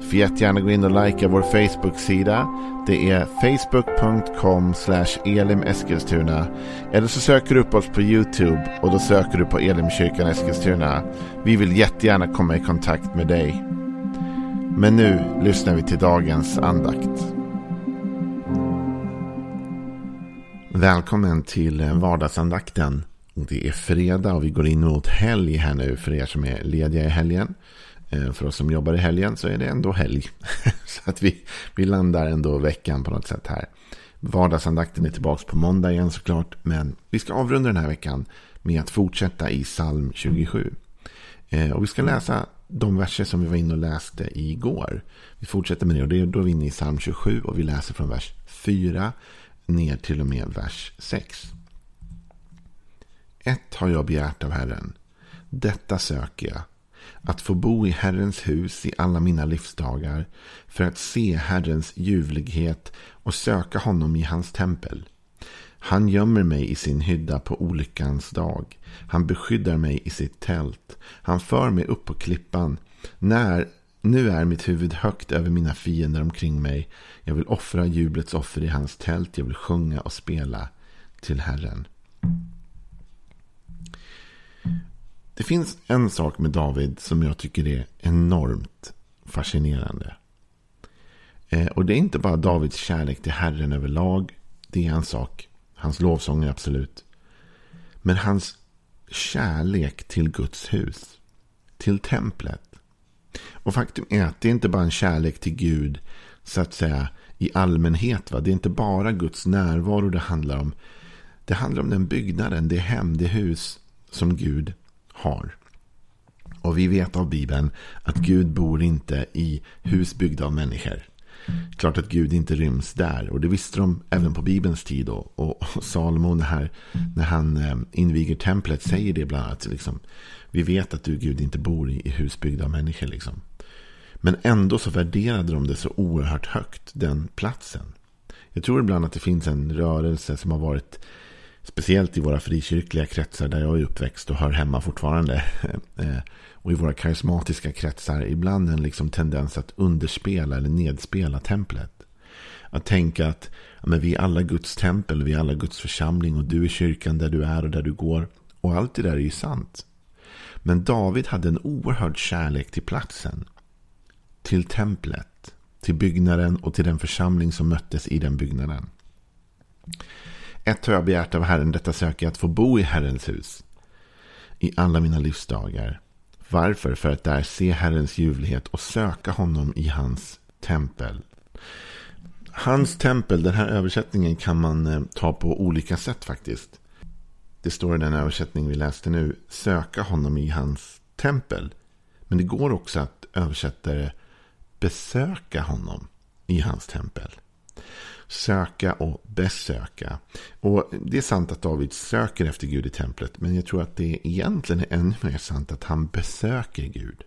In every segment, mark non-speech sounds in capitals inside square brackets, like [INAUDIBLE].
Får jättegärna gå in och likea vår Facebook-sida. Det är facebook.com elimeskilstuna. Eller så söker du upp oss på YouTube och då söker du på Elimkyrkan Eskilstuna. Vi vill jättegärna komma i kontakt med dig. Men nu lyssnar vi till dagens andakt. Välkommen till vardagsandakten. Det är fredag och vi går in mot helg här nu för er som är lediga i helgen. Eh, för oss som jobbar i helgen så är det ändå helg. [LAUGHS] Så att vi, vi landar ändå veckan på något sätt här. Vardagsandakten är tillbaka på måndag igen såklart. Men vi ska avrunda den här veckan med att fortsätta i psalm 27. Eh, och vi ska läsa de verser som vi var inne och läste igår. Vi fortsätter med det och det är då vi är inne i psalm 27 och vi läser från vers 4 ner till och med vers 6. Ett har jag begärt av Herren. Detta söker jag att få bo i Herrens hus i alla mina livsdagar för att se Herrens ljuvlighet och söka honom i hans tempel. Han gömmer mig i sin hydda på olyckans dag. Han beskyddar mig i sitt tält. Han för mig upp på klippan. När nu är mitt huvud högt över mina fiender omkring mig. Jag vill offra jublets offer i hans tält. Jag vill sjunga och spela till Herren. Det finns en sak med David som jag tycker är enormt fascinerande. Eh, och det är inte bara Davids kärlek till Herren överlag. Det är en sak. Hans lovsånger absolut. Men hans kärlek till Guds hus. Till templet. Och faktum är att det är inte bara en kärlek till Gud så att säga i allmänhet. Va? Det är inte bara Guds närvaro det handlar om. Det handlar om den byggnaden, det hem, det hus som Gud har. Och vi vet av Bibeln att Gud bor inte i hus byggda av människor. Klart att Gud inte ryms där. Och det visste de även på Bibelns tid. Då. Och, och Salomo när, när han eh, inviger templet säger det bland annat. Liksom, vi vet att du Gud inte bor i, i hus byggda av människor. Liksom. Men ändå så värderade de det så oerhört högt, den platsen. Jag tror ibland att det finns en rörelse som har varit Speciellt i våra frikyrkliga kretsar där jag är uppväxt och hör hemma fortfarande. [LAUGHS] Eh, och i våra karismatiska kretsar ibland en liksom tendens att underspela eller nedspela templet. Att tänka att ja, men vi är alla Guds tempel, vi är alla Guds församling och du är kyrkan där du är och där du går. Och allt det där är ju sant. Men David hade en oerhörd kärlek till platsen. Till templet, till byggnaden och till den församling som möttes i den byggnaden. Ett har jag begärt av Herren, detta söker jag att få bo i Herrens hus. I alla mina livsdagar. Varför? För att där se Herrens ljuvlighet och söka honom i hans tempel. Hans tempel, den här översättningen kan man eh, ta på olika sätt faktiskt. Det står i den översättning vi läste nu, söka honom i hans tempel. Men det går också att översätta det besöka honom i hans tempel söka och besöka. Och Det är sant att David söker efter Gud i templet. Men jag tror att det egentligen är ännu mer sant att han besöker Gud.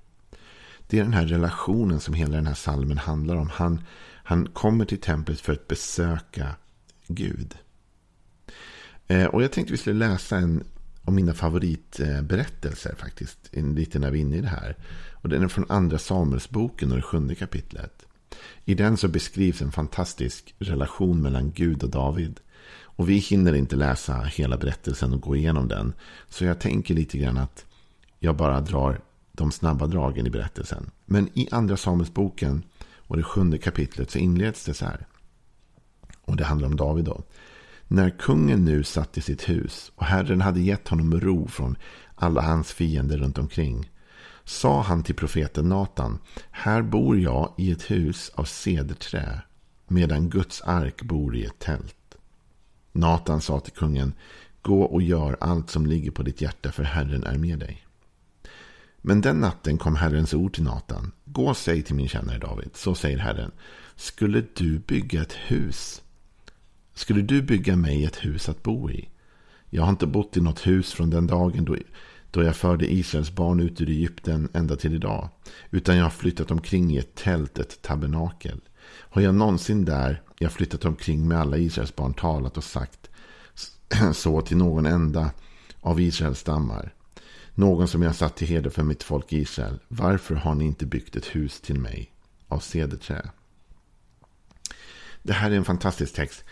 Det är den här relationen som hela den här salmen handlar om. Han, han kommer till templet för att besöka Gud. Eh, och jag tänkte vi skulle läsa en av mina favoritberättelser faktiskt. Lite när vi är inne i det här. Och den är från andra Samuelsboken och det sjunde kapitlet. I den så beskrivs en fantastisk relation mellan Gud och David. Och vi hinner inte läsa hela berättelsen och gå igenom den. Så jag tänker lite grann att jag bara drar de snabba dragen i berättelsen. Men i andra Samuelsboken och det sjunde kapitlet så inleds det så här. Och det handlar om David då. När kungen nu satt i sitt hus och Herren hade gett honom ro från alla hans fiender runt omkring sa han till profeten Natan, här bor jag i ett hus av cederträ, medan Guds ark bor i ett tält. Natan sa till kungen, gå och gör allt som ligger på ditt hjärta, för Herren är med dig. Men den natten kom Herrens ord till Natan. Gå och säg till min tjänare David, så säger Herren, skulle du bygga ett hus? Skulle du bygga mig ett hus att bo i? Jag har inte bott i något hus från den dagen då då jag förde Israels barn ut ur Egypten ända till idag. Utan jag har flyttat omkring i ett tält, ett tabernakel. Har jag någonsin där jag flyttat omkring med alla Israels barn talat och sagt [CLEARS THROAT] så till någon enda av Israels stammar. Någon som jag satt till heder för mitt folk Israel. Varför har ni inte byggt ett hus till mig av cederträ? Det här är en fantastisk text.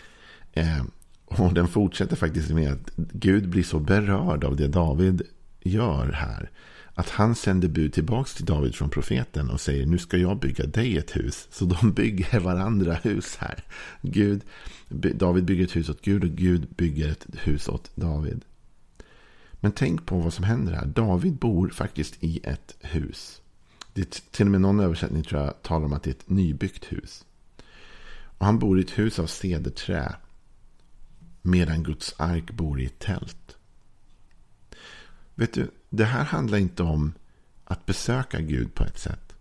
Eh, och den fortsätter faktiskt med att Gud blir så berörd av det David gör här. Att han sänder bud tillbaka till David från profeten och säger nu ska jag bygga dig ett hus. Så de [LAUGHS] bygger varandra hus här. Gud, David bygger ett hus åt Gud och Gud bygger ett hus åt David. Men tänk på vad som händer här. David bor faktiskt i ett hus. Det är till och med någon översättning tror jag talar om att det är ett nybyggt hus. Och han bor i ett hus av cederträ. Medan Guds ark bor i ett tält. Vet du, det här handlar inte om att besöka Gud på ett sätt.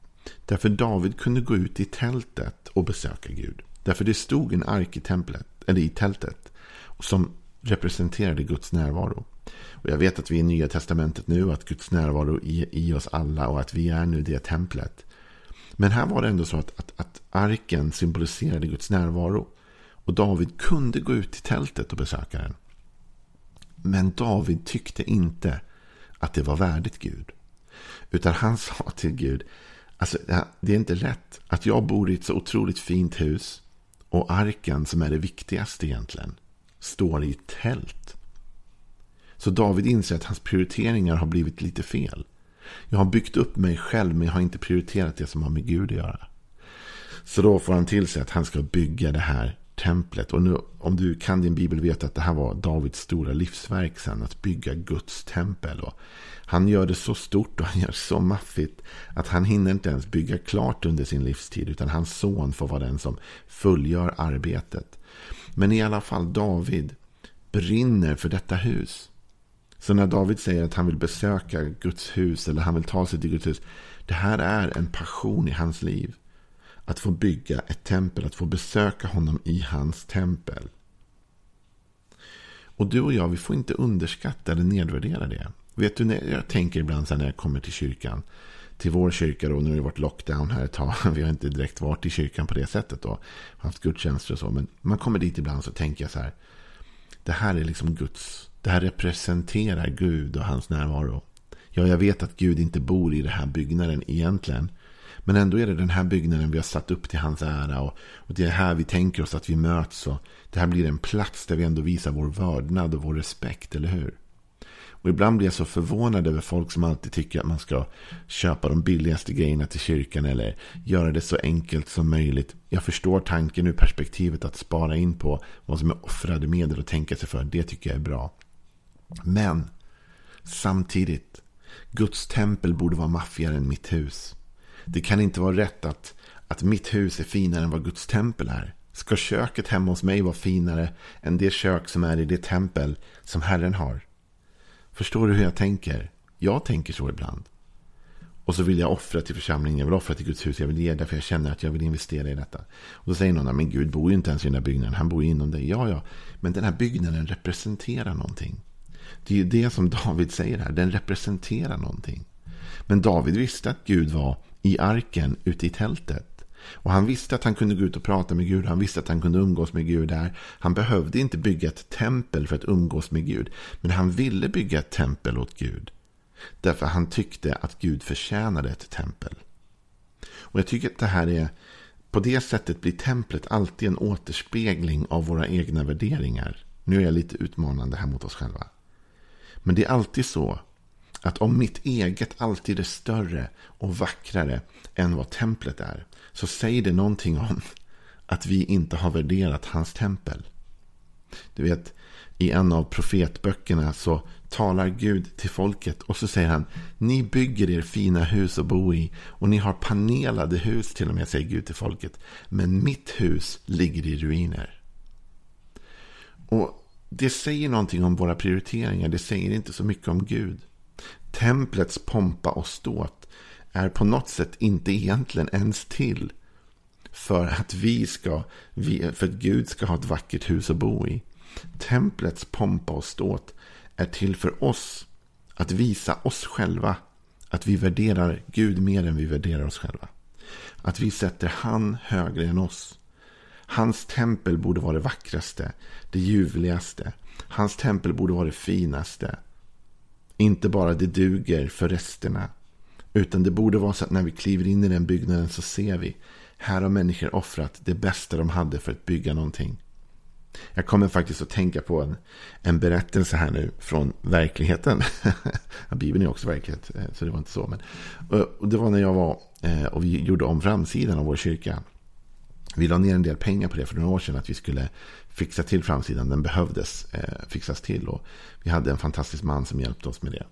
Därför David kunde gå ut i tältet och besöka Gud. Därför det stod en ark i, templet, eller i tältet som representerade Guds närvaro. Och jag vet att vi är i Nya Testamentet nu och att Guds närvaro är i oss alla och att vi är nu det templet. Men här var det ändå så att, att, att arken symboliserade Guds närvaro. Och David kunde gå ut i tältet och besöka den. Men David tyckte inte att det var värdigt Gud. Utan han [LAUGHS] sa till Gud, alltså, det är inte rätt att jag bor i ett så otroligt fint hus och arken som är det viktigaste egentligen står i ett tält. Så David inser att hans prioriteringar har blivit lite fel. Jag har byggt upp mig själv men jag har inte prioriterat det som har med Gud att göra. Så då får han till sig att han ska bygga det här templet. Och nu, om du kan din bibel vet att det här var Davids stora livsverk sen. Att bygga Guds tempel. Och han gör det så stort och han gör det så maffigt. Att han hinner inte ens bygga klart under sin livstid. Utan hans son får vara den som fullgör arbetet. Men i alla fall David brinner för detta hus. Så när David säger att han vill besöka Guds hus eller han vill ta sig till Guds hus. Det här är en passion i hans liv. Att få bygga ett tempel, att få besöka honom i hans tempel. Och du och jag, vi får inte underskatta eller nedvärdera det. Vet du, när jag tänker ibland när jag kommer till kyrkan. Till vår kyrka då, nu har det varit lockdown här ett tag. [LAUGHS] Vi har inte direkt varit i kyrkan på det sättet då. Haft gudstjänster och så. Men man kommer dit ibland så tänker jag så här. Det här är liksom Guds. Det här representerar Gud och hans närvaro. Ja, jag vet att Gud inte bor i den här byggnaden egentligen. Men ändå är det den här byggnaden vi har satt upp till hans ära. Och, och det är här vi tänker oss att vi möts. Och det här blir en plats där vi ändå visar vår vördnad och vår respekt, eller hur? Och ibland blir jag så förvånad över folk som alltid tycker att man ska köpa de billigaste grejerna till kyrkan eller göra det så enkelt som möjligt. Jag förstår tanken ur perspektivet att spara in på vad som är offrade medel och tänka sig för. Det tycker jag är bra. Men samtidigt, Guds tempel borde vara maffigare än mitt hus. Det kan inte vara rätt att, att mitt hus är finare än vad Guds tempel är. Ska köket hemma hos mig vara finare än det kök som är i det tempel som Herren har? Förstår du hur jag tänker? Jag tänker så ibland. Och så vill jag offra till församlingen, jag vill offra till Guds hus, jag vill ge därför jag känner att jag vill investera i detta. Och då säger någon, men Gud bor ju inte ens i den här byggnaden, han bor ju inom dig. Ja, ja, men den här byggnaden representerar någonting. Det är ju det som David säger här, den representerar någonting. Men David visste att Gud var i arken ute i tältet. Och han visste att han kunde gå ut och prata med Gud. Han visste att han kunde umgås med Gud där. Han behövde inte bygga ett tempel för att umgås med Gud. Men han ville bygga ett tempel åt Gud. Därför han tyckte att Gud förtjänade ett tempel. Och jag tycker att det här är på det sättet blir templet alltid en återspegling av våra egna värderingar. Nu är jag lite utmanande här mot oss själva. Men det är alltid så att om mitt eget alltid är större och vackrare än vad templet är. Så säger det någonting om att vi inte har värderat hans tempel. Du vet, i en av profetböckerna så talar Gud till folket och så säger han Ni bygger er fina hus att bo i och ni har panelade hus till och med, säger Gud till folket. Men mitt hus ligger i ruiner. Och det säger någonting om våra prioriteringar. Det säger inte så mycket om Gud. Templets pompa och ståt är på något sätt inte egentligen ens till för att vi ska, för att Gud ska ha ett vackert hus att bo i. Templets pompa och ståt är till för oss Att visa oss själva att vi värderar Gud mer än vi värderar oss själva. Att vi sätter han högre än oss. Hans tempel borde vara det vackraste, det ljuvligaste. Hans tempel borde vara det finaste. Inte bara det duger för resterna. Utan det borde vara så att när vi kliver in i den byggnaden så ser vi. Här har människor offrat det bästa de hade för att bygga någonting. Jag kommer faktiskt att tänka på en, en berättelse här nu från verkligheten. [LAUGHS] Bibeln är också verklighet, eh, så det var inte så. Men, eh, och det var när jag var eh, och vi gjorde om framsidan av vår kyrka. Vi la ner en del pengar på det för några år sedan. Att vi skulle fixa till framsidan. Den behövdes eh, fixas till. Och vi hade en fantastisk man som hjälpte oss med det.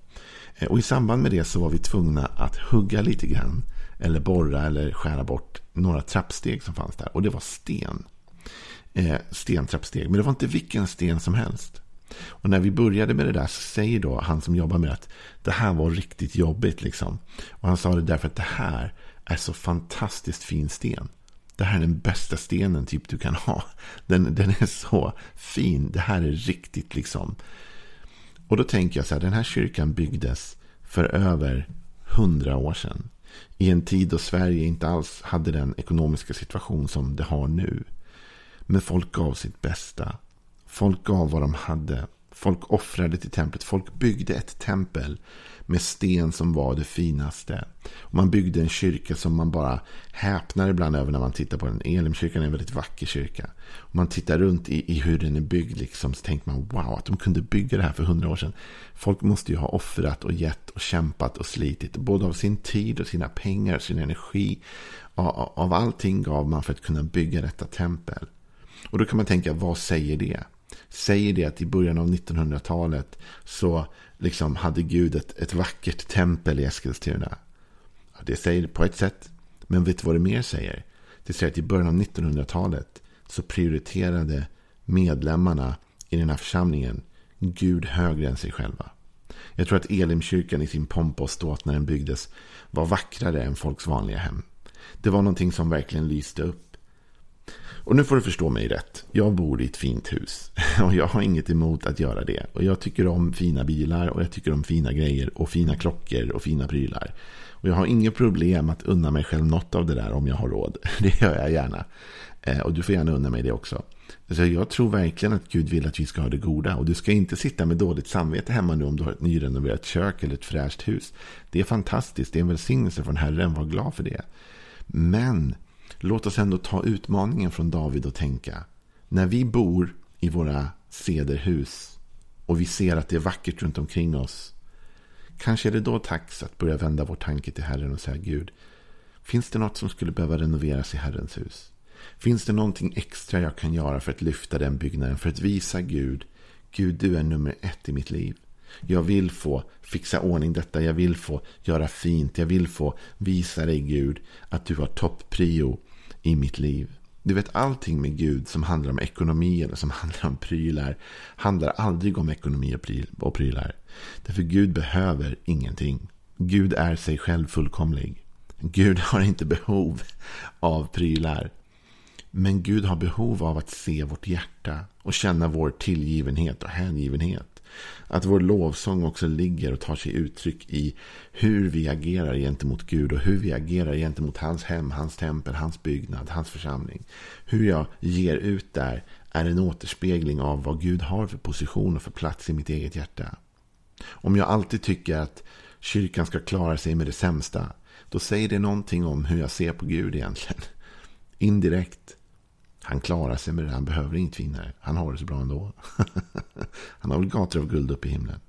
Eh, och i samband med det så var vi tvungna att hugga lite grann. Eller borra eller skära bort några trappsteg som fanns där. Och det var sten eh, stentrappsteg. Men det var inte vilken sten som helst. Och när vi började med det där så säger då han som jobbar med det att det här var riktigt jobbigt. Liksom. Och han sa det därför att det här är så fantastiskt fin sten. Det här är den bästa stenen typ du kan ha. Den, den är så fin. Det här är riktigt liksom. Och då tänker jag så här, den här kyrkan byggdes för över hundra år sedan. I en tid då Sverige inte alls hade den ekonomiska situation som det har nu. Men folk gav sitt bästa. Folk gav vad de hade. Folk offrade till templet. Folk byggde ett tempel med sten som var det finaste. Och man byggde en kyrka som man bara häpnar ibland över när man tittar på den. Elimkyrkan är en väldigt vacker kyrka. Och man tittar runt i, i hur den är byggd liksom, så tänker man wow, att de kunde bygga det här för hundra år sedan. Folk måste ju ha offrat och gett och kämpat och slitit. Både av sin tid och sina pengar och sin energi. Av, av allting gav man för att kunna bygga detta tempel. Och då kan man tänka, vad säger det? Säger det att i början av 1900-talet så liksom hade Gud ett, ett vackert tempel i Eskilstuna? Det säger det på ett sätt. Men vet du vad det mer säger? Det säger att i början av 1900-talet så prioriterade medlemmarna i den här församlingen Gud högre än sig själva. Jag tror att Elimkyrkan i sin pompa och ståt när den byggdes var vackrare än folks vanliga hem. Det var någonting som verkligen lyste upp. Och nu får du förstå mig rätt. Jag bor i ett fint hus. [LAUGHS] Och jag har inget emot att göra det. Och jag tycker om fina bilar och jag tycker om fina grejer och fina klockor och fina prylar. Och jag har inget problem att unna mig själv något av det där om jag har råd. [LAUGHS] Det gör jag gärna. Eh, och du får gärna unna mig det också. Så jag tror verkligen att Gud vill att vi ska ha det goda. Och du ska inte sitta med dåligt samvete hemma nu om du har ett nyrenoverat kök eller ett fräscht hus. Det är fantastiskt. Det är en välsignelse från Herren. Var glad för det. Men Låt oss ändå ta utmaningen från David och tänka. När vi bor i våra sederhus och vi ser att det är vackert runt omkring oss. Kanske är det då dags att börja vända vår tanke till Herren och säga Gud. Finns det något som skulle behöva renoveras i Herrens hus? Finns det någonting extra jag kan göra för att lyfta den byggnaden? För att visa Gud. Gud, du är nummer ett i mitt liv. Jag vill få fixa ordning detta. Jag vill få göra fint. Jag vill få visa dig Gud att du har topprio i mitt liv. Du vet allting med Gud som handlar om ekonomi eller som [LAUGHS] handlar om prylar handlar aldrig om ekonomi och prylar. Därför Gud behöver ingenting. Gud är sig själv fullkomlig. Gud har inte behov av prylar. Men Gud har behov av att se vårt hjärta och känna vår tillgivenhet och hängivenhet. Att vår lovsång också ligger och tar sig uttryck i hur vi agerar gentemot Gud och hur vi agerar gentemot hans hem, hans tempel, hans byggnad, hans församling. Hur jag ger ut där är en återspegling av vad Gud har för position och för plats i mitt eget hjärta. Om jag alltid tycker att kyrkan ska klara sig med det sämsta, då säger det någonting om hur jag ser på Gud egentligen. Indirekt han klarar sig med det. Han behöver inget vinnare. Han har det så bra ändå. [LAUGHS] han har väl gator av guld uppe i himlen.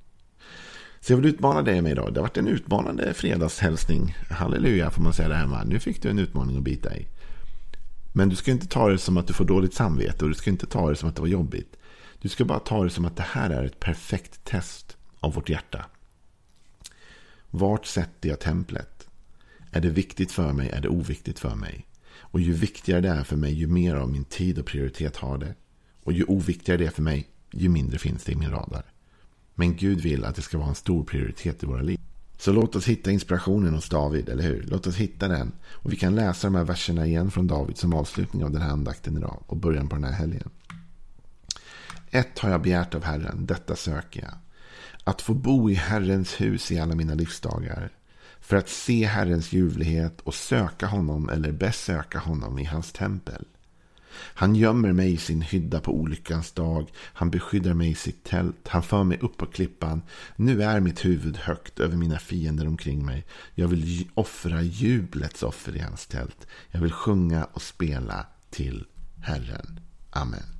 Så jag vill utmana dig med idag. Det har varit en utmanande fredagshälsning. Halleluja får man säga det här med. Nu fick du en utmaning att bita i. Men du ska inte ta det som att du får dåligt samvete. Och du ska inte ta det som att det var jobbigt. Du ska bara ta det som att det här är ett perfekt test av vårt hjärta. Vart sätter jag templet? Är det viktigt för mig? Är det oviktigt för mig? Och ju viktigare det är för mig, ju mer av min tid och prioritet har det. Och ju oviktigare det är för mig, ju mindre finns det i min radar. Men Gud vill att det ska vara en stor prioritet i våra liv. Så låt oss hitta inspirationen hos David, eller hur? Låt oss hitta den. Och vi kan läsa de här verserna igen från David som avslutning av den här andakten idag och början på den här helgen. Ett har jag begärt av Herren, detta söker jag. att få bo i Herrens hus i alla mina livsdagar. För att se Herrens ljuvlighet och söka honom eller besöka honom i hans tempel. Han gömmer mig i sin hydda på olyckans dag. Han beskyddar mig i sitt tält. Han för mig upp på klippan. Nu är mitt huvud högt över mina fiender omkring mig. Jag vill offra jublets offer i hans tält. Jag vill sjunga och spela till Herren. Amen.